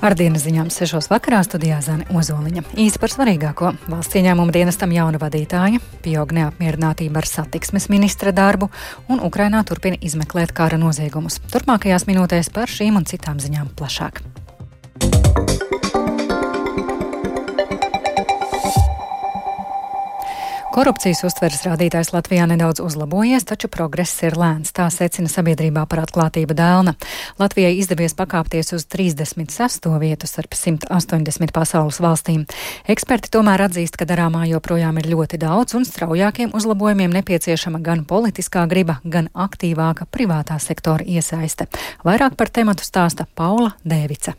Ar dienas ziņām 6. vakarā studijā Zana Ozoliņa. Īsi par svarīgāko valsts ieņēmuma dienestam jauna vadītāja, pieaug neapmierinātība ar satiksmes ministra darbu, un Ukrainā turpina izmeklēt kara noziegumus. Turpmākajās minūtēs par šīm un citām ziņām plašāk. Korupcijas uztveres rādītājs Latvijā nedaudz uzlabojies, taču progress ir lēns. Tā secina sabiedrībā par atklātību dēlna. Latvijai izdevies pakāpties uz 36. vietu starp 180 pasaules valstīm. Eksperti tomēr atzīst, ka darāmā joprojām ir ļoti daudz un straujākiem uzlabojumiem nepieciešama gan politiskā griba, gan aktīvāka privātā sektora iesaiste. Vairāk par tematu stāsta Paula Dēvica.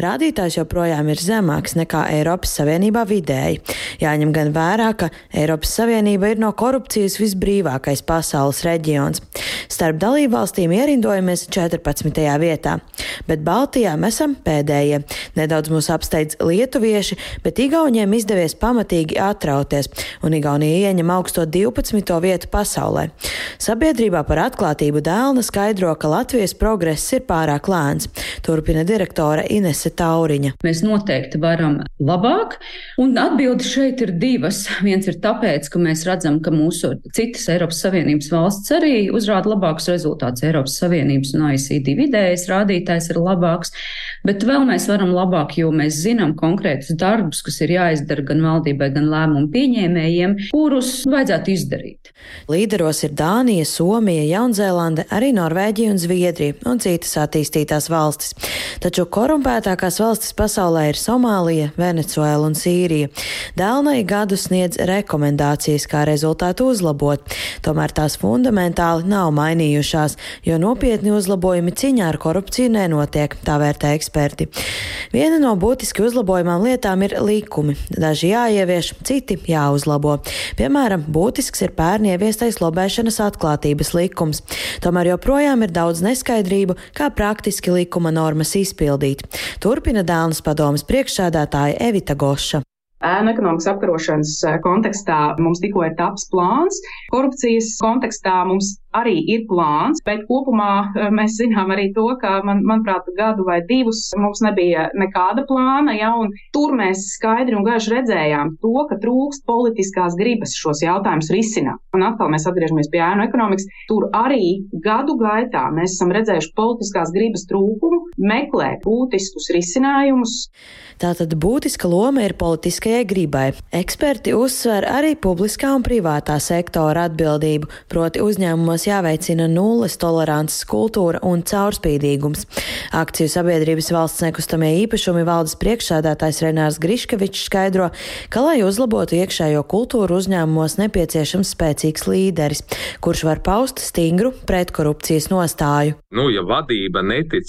Rādītājs joprojām ir zemāks nekā Eiropas Savienībā vidēji. Jāņem gan vērā, ka Eiropas Savienība ir no korupcijas visbrīvākais pasaules reģions. Starp dalībvalstīm ierindojamies 14. vietā, bet Baltijā mēs esam pēdējie. Nedaudz mūs apsteidz lietuvieši, bet Igauniem izdevies pamatīgi atrauties, un Igaunija ieņem augsto 12. vietu pasaulē. Sabiedrībā par atklātību dēlna skaidro, ka Latvijas progress ir pārāk lēns, turpina direktore Inese Inese Tauriņa. Mēs noteikti varam labāk, un atbildi šeit ir divas. Viens ir tāpēc, ka mēs redzam, ka mūsu citas Eiropas Savienības valsts arī uzrāda labākus rezultātus. Eiropas Savienības un OECD vidējais rādītājs ir labāks, bet vēl mēs varam labāk, jo mēs zinām konkrētus darbus, kas ir jāizdara gan valdībai, gan lēmumu pieņēmējiem, kurus vajadzētu izdarīt. Līderos ir Dānija, Somija, Jaunzēlande, arī Norvēģija un Zviedrija un citas attīstītās valstis. Taču korumpētāk Bagātākās valstis pasaulē ir Somālija, Venecuēla un Sīrija. Dēlnai gadu sniedz rekomendācijas, kā rezultātu uzlabot, tomēr tās fundamentāli nav mainījušās, jo nopietni uzlabojumi ciņā ar korupciju nenotiek, tā vērtē eksperti. Viena no būtiski uzlabojumām lietām ir likumi. Daži jāievieš, citi jāuzlabo. Piemēram, būtisks ir pērn ieviestais lobēšanas atklātības likums. Tomēr joprojām ir daudz neskaidrību, kā praktiski likuma normas izpildīt. Turpina Dēlnes padomas priekšsēdētāja Evita Goša. Ēnu ekonomikas apkarošanas kontekstā mums tikko ir taps plāns. Korupcijas kontekstā mums arī ir plāns, bet kopumā mēs zinām arī to, ka, man, manuprāt, gadu vai divus mums nebija nekāda plāna, ja, un tur mēs skaidri un gaiši redzējām to, ka trūkst politiskās gribas šos jautājumus risināt. Un atkal mēs atgriežamies pie ēnu ekonomikas. Tur arī gadu gaitā mēs esam redzējuši politiskās gribas trūkumu, meklēt būtiskus risinājumus. Tātad būtiska loma ir politiskajai gribai. Eksperti uzsver arī publiskā un privātā sektora atbildību, proti uzņēmumos jāveicina nulles tolerances kultūra un caurspīdīgums. Akciju sabiedrības valsts nekustamie īpašumi valdes priekšsēdētājs Renārs Griškevičs skaidro, ka, lai uzlabotu iekšējo kultūru uzņēmumos, nepieciešams spēcīgs līderis, kurš var paust stingru pretkorupcijas nostāju. Nu, ja vadība netic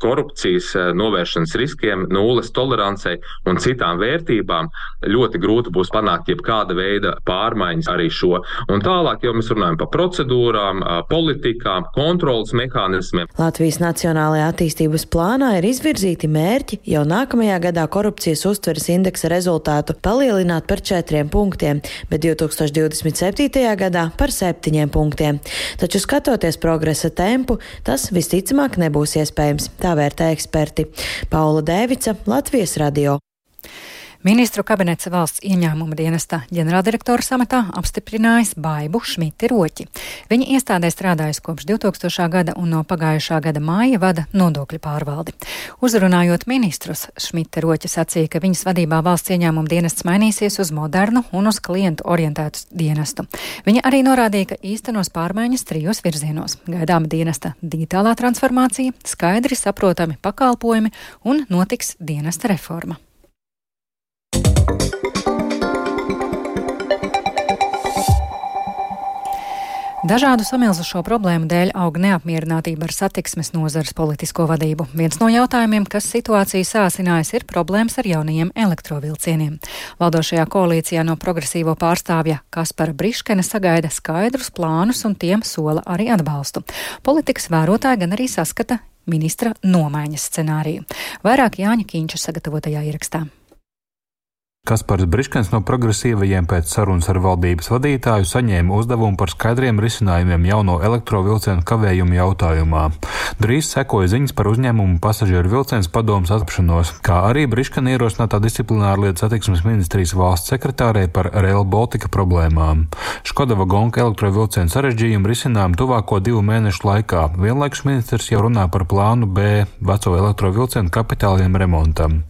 korupcijas eh, novēršanas riskiem, nulles tolerancei un citām vērtībām, ļoti grūti būs panākt jebkāda veida pārmaiņas arī šo. Un tālāk jau mēs runājam par procedūrām, eh, politikām, kontrolas mehānismiem. Latvijas Nacionālajā attīstības plānā ir izvirzīti mērķi jau nākamajā gadā korupcijas uztveres indeksa rezultātu palielināt par četriem punktiem, bet 2027. gadā par septiņiem punktiem. Taču skatoties progresa tempu, tas visticamāk nebūs iespējams. Tā tā vērtē eksperti. Paula Dēvica, Latvijas radio. Ministru kabinets valsts ieņēmuma dienesta ģenerāldirektora samatā apstiprinājis Baibu Šmiti Roķi. Viņa iestādē strādājusi kopš 2000. gada un no pagājušā gada māja vada nodokļu pārvaldi. Uzrunājot ministrus, Šmita Roķa sacīja, ka viņas vadībā valsts ieņēmuma dienests mainīsies uz modernu un uz klientu orientētu dienestu. Viņa arī norādīja, ka īstenos pārmaiņas trijos virzienos - gaidāma dienesta digitālā transformācija, skaidri saprotami pakalpojumi un notiks dienesta reforma. Dažādu samilzušo problēmu dēļ aug neapmierinātība ar satiksmes nozares politisko vadību. Viens no jautājumiem, kas situāciju sāsinājis, ir problēmas ar jaunajiem elektrovilcieniem. Valdošajā koalīcijā no progresīvo pārstāvja Kaspara Briškena sagaida skaidrus plānus un tiem sola arī atbalstu. Politikas vērotāji gan arī saskata ministra nomaiņas scenāriju. Vairāk Jāņa Kīņša sagatavotajā ierakstā. Kaspars Briškens no progresīvajiem pēc sarunas ar valdības vadītāju saņēma uzdevumu par skaidriem risinājumiem jauno elektrovilcienu kavējumu jautājumā. Drīz sekoja ziņas par uzņēmumu pasažieru vilciens padomus atkāpšanos, kā arī Briškena ierosinātā disciplināra lietu satiksmes ministrijas valsts sekretārei par Rail Baltica problēmām. Škoda vagonka elektrovilcienu sarežģījumu risinām tuvāko divu mēnešu laikā. Vienlaikus ministrs jau runā par plānu B veco elektrovilcienu kapitāliem remontam.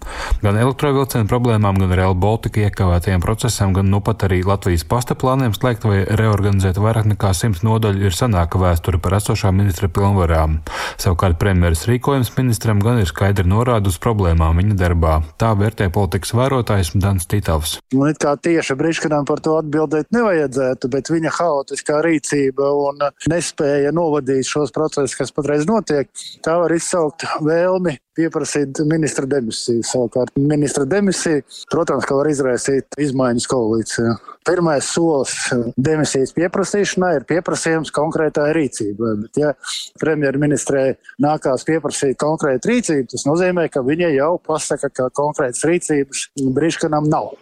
Gan elektrovilcienu problēmām, gan Real Baltica iekavētajiem procesam, gan nu pat arī Latvijas pasta plāniem slēgt vai reorganizēt vairāk nekā simts nodaļu ir senāka vēsture par esošā ministra pilnvarām. Savukārt premjeras rīkojums ministram gan ir skaidri norāda uz problēmām viņa darbā. Tā vērtē politikas vērotājs Dans Titovs. Man it kā tieši Briškanam par to atbildēt nevajadzētu, bet viņa haotiskā rīcība un nespēja novadīt šos procesus, kas patreiz notiek, tā var izsaukt vēlmi pieprasīt ministra demisiju. Savukārt ministra demisija, protams, ka var izraisīt izmaiņas koalīcijā. Pirmais solis demisijas pieprasīšanai ir pieprasījums konkrētai rīcībai. Bet, ja premjerministrē nākās pieprasīt konkrētu rīcību, tas nozīmē, ka viņa jau pasaka, ka konkrētas rīcības Briškanam nav.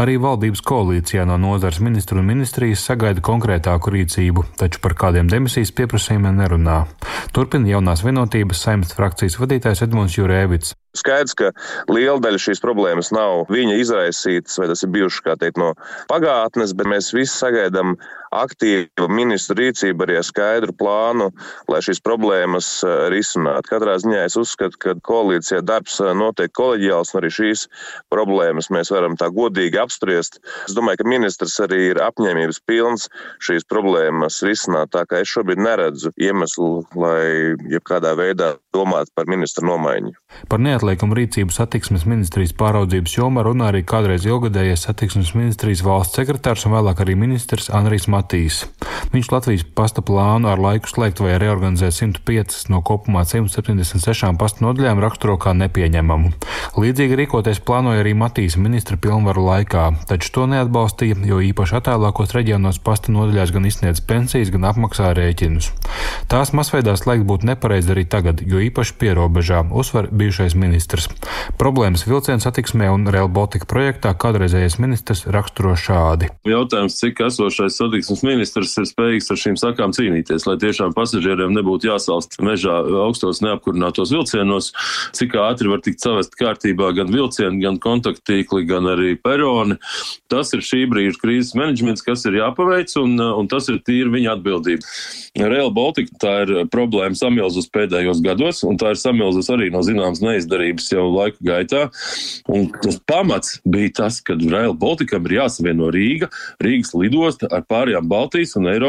Arī valdības koalīcijā no nozares ministru un ministrijas sagaida konkrētāku rīcību, taču par kādiem demisijas pieprasījumiem nerunā. Turpina jaunās vienotības saimnes frakcijas vadītājs Edmunds Jurēvits. Skaidrs, ka liela daļa šīs problēmas nav viņa izraisītas, vai tas ir bijuši, teikt, no pagātnes, bet mēs visi sagaidām aktīvu ministru rīcību arī ar skaidru plānu, lai šīs problēmas risinātu. Katrā ziņā es uzskatu, ka koalīcijā darbs notiek koleģiāls, un arī šīs problēmas mēs varam tā godīgi apspriest. Es domāju, ka ministrs arī ir apņēmības pilns šīs problēmas risināt, tā kā es šobrīd neredzu iemeslu, lai jebkādā veidā domātu par ministru nomaiņu. Par neatliekumu rīcību satiksmes ministrijas pāraudzības jomā runā arī kādreiz ilgadējais satiksmes ministrijas valsts sekretārs un vēlāk arī ministrs Andrijs Matīs. Viņš Latvijas pasta plānu ar laiku slēgt vai reorganizēt 105 no kopumā 176 pasta nodaļām raksturo kā nepieņemamu. Līdzīgi rīkoties plānoja arī Matīs ministra pilnvaru laikā, taču to neatbalstīja, jo īpaši attālākos reģionos pasta nodaļās gan izsniedz pensijas, gan apmaksā rēķinus. Tās masveidā slēgt būtu nepareizi arī tagad, jo īpaši pierobežā, uzsver bijušais ministrs. Problēmas vilcienu satiksmē un Rail Baltica projektā kādreizējais ministrs raksturo šādi. Jautājums, cik esošais satiksmes ministrs ir spējīgs ar šīm sakām cīnīties, lai tiešām pasažieriem nebūtu jāsalst mežā augstos neapkurinātos vilcienos, cik ātri var tikt savest kārtībā gan vilcieni, gan kontaktīkli, gan arī peroni. Tas ir šī brīža krīzes menedžments, kas ir jāpaveic, un, un tas ir tīri viņa atbildība. Rail Baltica tā ir problēma samilzus pēdējos gados, un tā ir samilzus arī no zināmas neizdarības jau laika gaitā. Un tas pamats bija tas, ka Rail Balticam ir jāsavieno Rīga, Rīgas lidosta ar pārējām Baltijas un Eiropas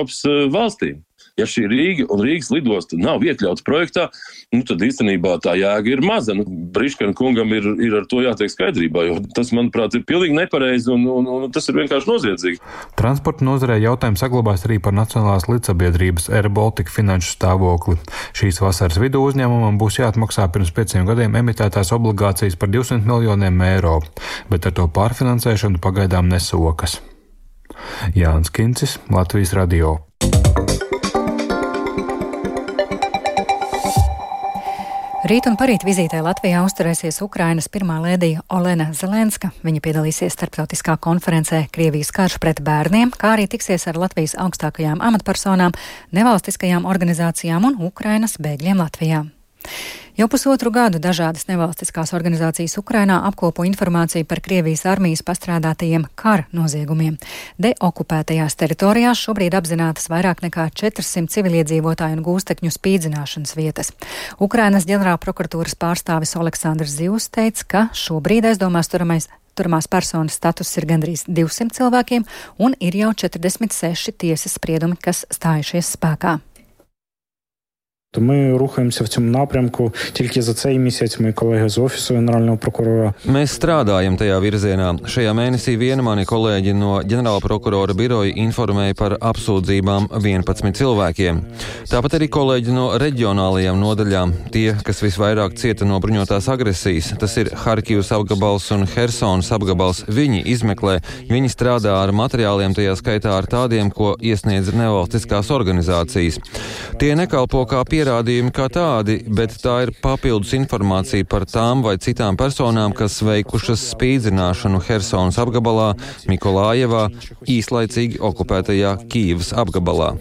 valstīm. Ja šī Rīga un Rīgas lidosta nav iekļauts projektā, nu, tad īstenībā tā jēga ir maza. Nu, Briškana kungam ir, ir ar to jātiek skaidrībā, jo tas, manuprāt, ir pilnīgi nepareizi un, un, un tas ir vienkārši noziedzīgi. Transporta nozarē jautājums saglabājas arī par Nacionālās līdzsabiedrības Air Baltica finanšu stāvokli. Šīs vasaras vidū uzņēmumam būs jāatmaksā pirms pieciem gadiem emitētās obligācijas par 200 miljoniem eiro, bet ar to pārfinansēšanu pagaidām nesokas. Jānis Kincis, Latvijas Radio. Rīt un parīt vizītē Latvijā uzturēsies Ukrainas pirmā lēdija Olena Zelenska. Viņa piedalīsies starptautiskā konferencē Krievijas karš pret bērniem, kā arī tiksies ar Latvijas augstākajām amatpersonām, nevalstiskajām organizācijām un Ukrainas bēgļiem Latvijā. Jau pusotru gadu dažādas nevalstiskās organizācijas Ukrainā apkopo informāciju par Krievijas armijas pastrādātajiem kara noziegumiem. Deokupētajās teritorijās šobrīd apzinātas vairāk nekā 400 civiliedzīvotāju un gūstekņu spīdzināšanas vietas. Ukrainas ģenerālprokuratūras pārstāvis Aleksandrs Zivs teica, ka šobrīd aizdomās turamais Turamās personas status ir gandrīz 200 cilvēkiem, un ir jau 46 tiesas spriedumi, kas stājušies spēkā. То ми рухаємося в цьому напрямку. Тільки за цей місяць мої колеги з офісу генерального прокурора. Mēs strādājam tajā virzienā. Šajā mēnesī viena mani kolēģi no ģenerāla prokurora biroja informēja par apsūdzībām 11 cilvēkiem. Tāpat arī kolēģi no reģionālajām nodaļām, tie, kas visvairāk cieta no bruņotās agresijas, tas ir Harkivas apgabals un Helsonas apgabals. Viņi izmeklē, viņi strādā ar materiāliem, tajā skaitā ar tādiem, ko iesniedz nevalstiskās organizācijas. Tie nekalpo kā pierādījumi pierādījumi kā tādi, bet tā ir papildus informācija par tām vai citām personām, kas veikušas spīdzināšanu Helsonas apgabalā, Mikolājevā, īslaicīgi okupētajā Kīvas apgabalā.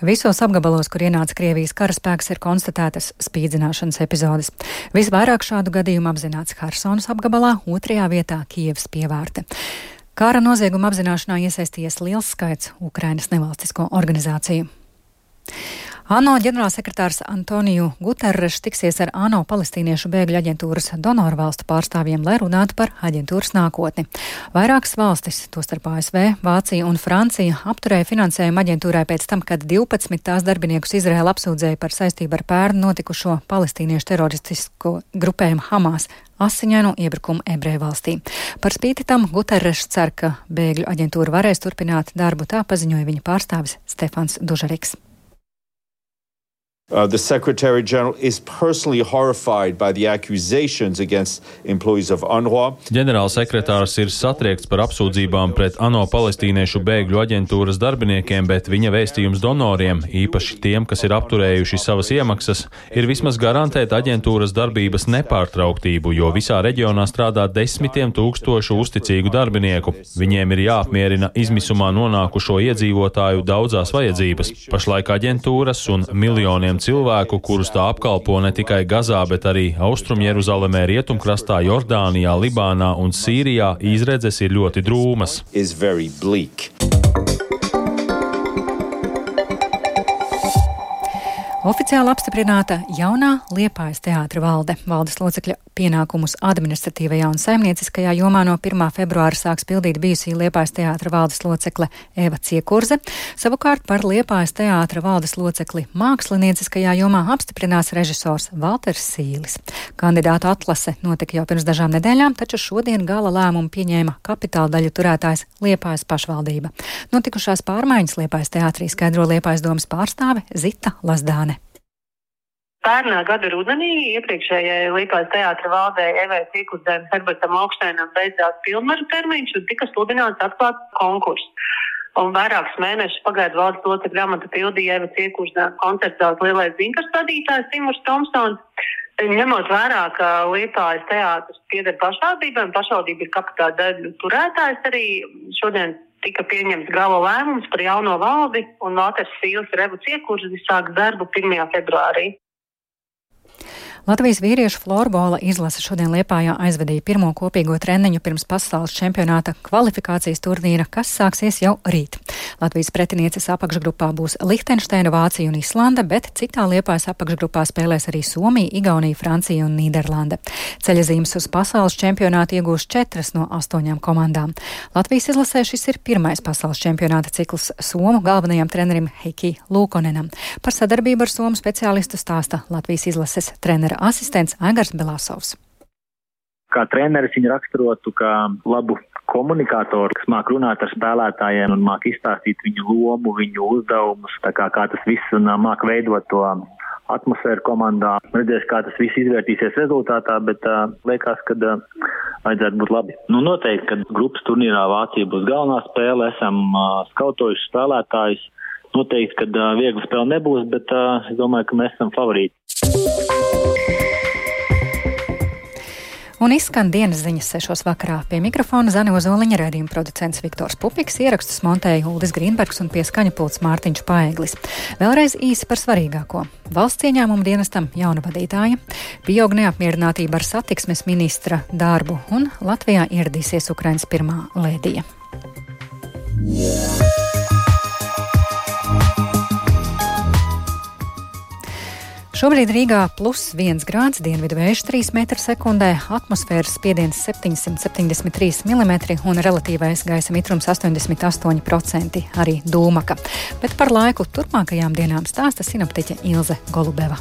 Visos apgabalos, kur ienāca Krievijas karaspēks, ir konstatētas spīdzināšanas epizodes. Visvairāk šādu gadījumu apzināts Harsonas apgabalā, otrajā vietā Kievas pievārte. Kāra nozieguma apzināšanā iesaistījies liels skaits Ukrainas nevalstisko organizāciju. ANO ģenerālsekretārs Antoniju Guterres tiksies ar ANO palestīniešu bēgļu aģentūras donoru valstu pārstāvjiem, lai runātu par aģentūras nākotni. Vairākas valstis, tostarp ASV, Vācija un Francija, apturēja finansējumu aģentūrai pēc tam, kad 12 tās darbiniekus Izraēla apsūdzēja par saistību ar pērnu notikušo palestīniešu teroristisko grupējumu Hamas asiņainu iebrukumu ebreju valstī. Par spīti tam Guterres cer, ka bēgļu aģentūra varēs turpināt darbu, tā paziņoja viņa pārstāvis Stefans Dužariks. Uh, the Secretary General is personally horrified by the accusations against employees of UNRWA. Ģenerālsekretārs ir satriekts par apsūdzībām pret ANO palestīniešu bēgļu aģentūras darbiniekiem, bet viņa vēstījums donoriem, īpaši tiem, kas ir apturējuši savas iemaksas, ir vismaz garantēt aģentūras darbības nepārtrauktību, jo visā reģionā strādā desmitiem tūkstošu uzticīgu darbinieku. Viņiem ir jāapmierina izmisumā nonākušo iedzīvotāju daudzās vajadzības. Pašlaik aģentūras un miljoniem cilvēku, kurus tā apkalpo ne tikai Gazā, bet arī Austrumjeruzalemē, Rietumkrastā, Jordānijā, Libānā un Sīrijā, izredzes ir ļoti drūmas. Oficiāli apstiprināta jaunā Liepājas teātra valde. Valdes locekļa pienākumus administratīvajā un saimnieciskajā jomā no 1. februāra sāks pildīt bijusī Liepājas teātra valdes locekle Eva Ciekurze. Savukārt par Liepājas teātra valdes locekli mākslinieciskajā jomā apstiprinās režisors Valters Sīlis. Kandidātu atlase notika jau pirms dažām nedēļām, taču šodien gala lēmumu pieņēma kapitāla daļu turētājs Liepājas pašvaldība. Notikušās pārmaiņas Liepājas teātrī skaidro Liepājas domas pārstāve Zita Lazdāne. Pērnā gada rudenī iepriekšējai Līpās teātra valdē Evai Cīkusdēm Herbertam Augstēnam beidzās pilnvaru termiņš un tika sludināts atklāt konkurss. Un vairākus mēnešus pagaidu valdes locekļu amata pildīja Eva Cīkusdēm koncertās lielais zinkars vadītājs Timurs Tomsons. Ņemot vērā, ka Līpājas teātris pieder pašvaldībām, pašvaldība ir kapitāla daļu turētājs arī šodien tika pieņemts gala lēmums par jauno valdi, un Vāters Sīls Revu Ciekurzi sāks darbu 1. februārī. Latvijas vīriešu florbola izlase šodien Liepājā aizvedīja pirmo kopīgo treniņu pirms pasaules čempionāta kvalifikācijas turnīra, kas sāksies jau rīt. Latvijas pretinieces apakšgrupā būs Lihtenšteina, Vācija un Islanda, bet citā Liepājas apakšgrupā spēlēs arī Somija, Igaunija, Francija un Nīderlande. Ceļazīmes uz pasaules čempionātu iegūs četras no astoņām komandām. Latvijas izlasē šis ir pirmais pasaules čempionāta cikls Somu galvenajam trenerim Heiki Lūkonenam. Par sadarbību ar Somu speciālistu stāsta Latvijas izlases treneris asistents Aigars Belasovs. Kā treneris viņu raksturotu kā labu komunikātoru, kas māk runāt ar spēlētājiem un māk izstāstīt viņu lomu, viņu uzdevumus, tā kā, kā tas viss un māk veidot to atmosfēru komandā. Redzēs, kā tas viss izvērtīsies rezultātā, bet uh, liekas, ka uh, vajadzētu būt labi. Nu, noteikti, ka grupas turnīrā Vācija būs galvenā spēle, esam uh, skautojuši spēlētājus. Noteikti, ka uh, viegla spēle nebūs, bet uh, es domāju, ka mēs esam favorīti. Un izskan dienas ziņas sešos vakarā. Pie mikrofona Zani Ozoliņa redzījuma producents Viktors Pupiks, ierakstus montēja Uldis Grīnbergs un pie skaņa pults Mārtiņš Paeglis. Vēlreiz īsi par svarīgāko. Valsts ieņēmuma dienestam jauna vadītāja, pieaug neapmierinātība ar satiksmes ministra darbu un Latvijā ieradīsies Ukrainas pirmā lēdija. Yeah. Šobrīd Rīgā plus 1 grāds, dienvidu vējš 3 m2, atmosfēras spiediens 773 mm un relatīvais gaisa mitrums 88%, arī dūmaka. Bet par laiku turpmākajām dienām stāsta sinoptiķe Ilze Golubeva.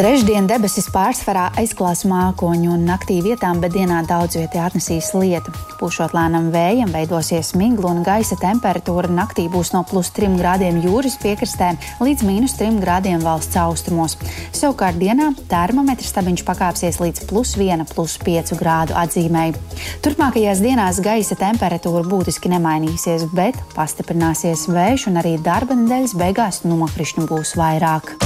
Trešdien debesis pārsvarā aizklās mākoņu un naktī vietām, bet dienā daudz vietā atnesīs lietu. Pušot lēnam vējam, veidosies migla un gaisa temperatūra naktī būs no plus 3 grādiem jūras piekrastē līdz mīnus 3 grādiem valsts austrumos. Savukārt dienā termometrs stabiņš pakāpsies līdz plus 1, plus 5 grādu atzīmēji. Turpmākajās dienās gaisa temperatūra būtiski nemainīsies, bet pastiprināsies vējš un arī darba nedēļas beigās nokrišņu būs vairāk.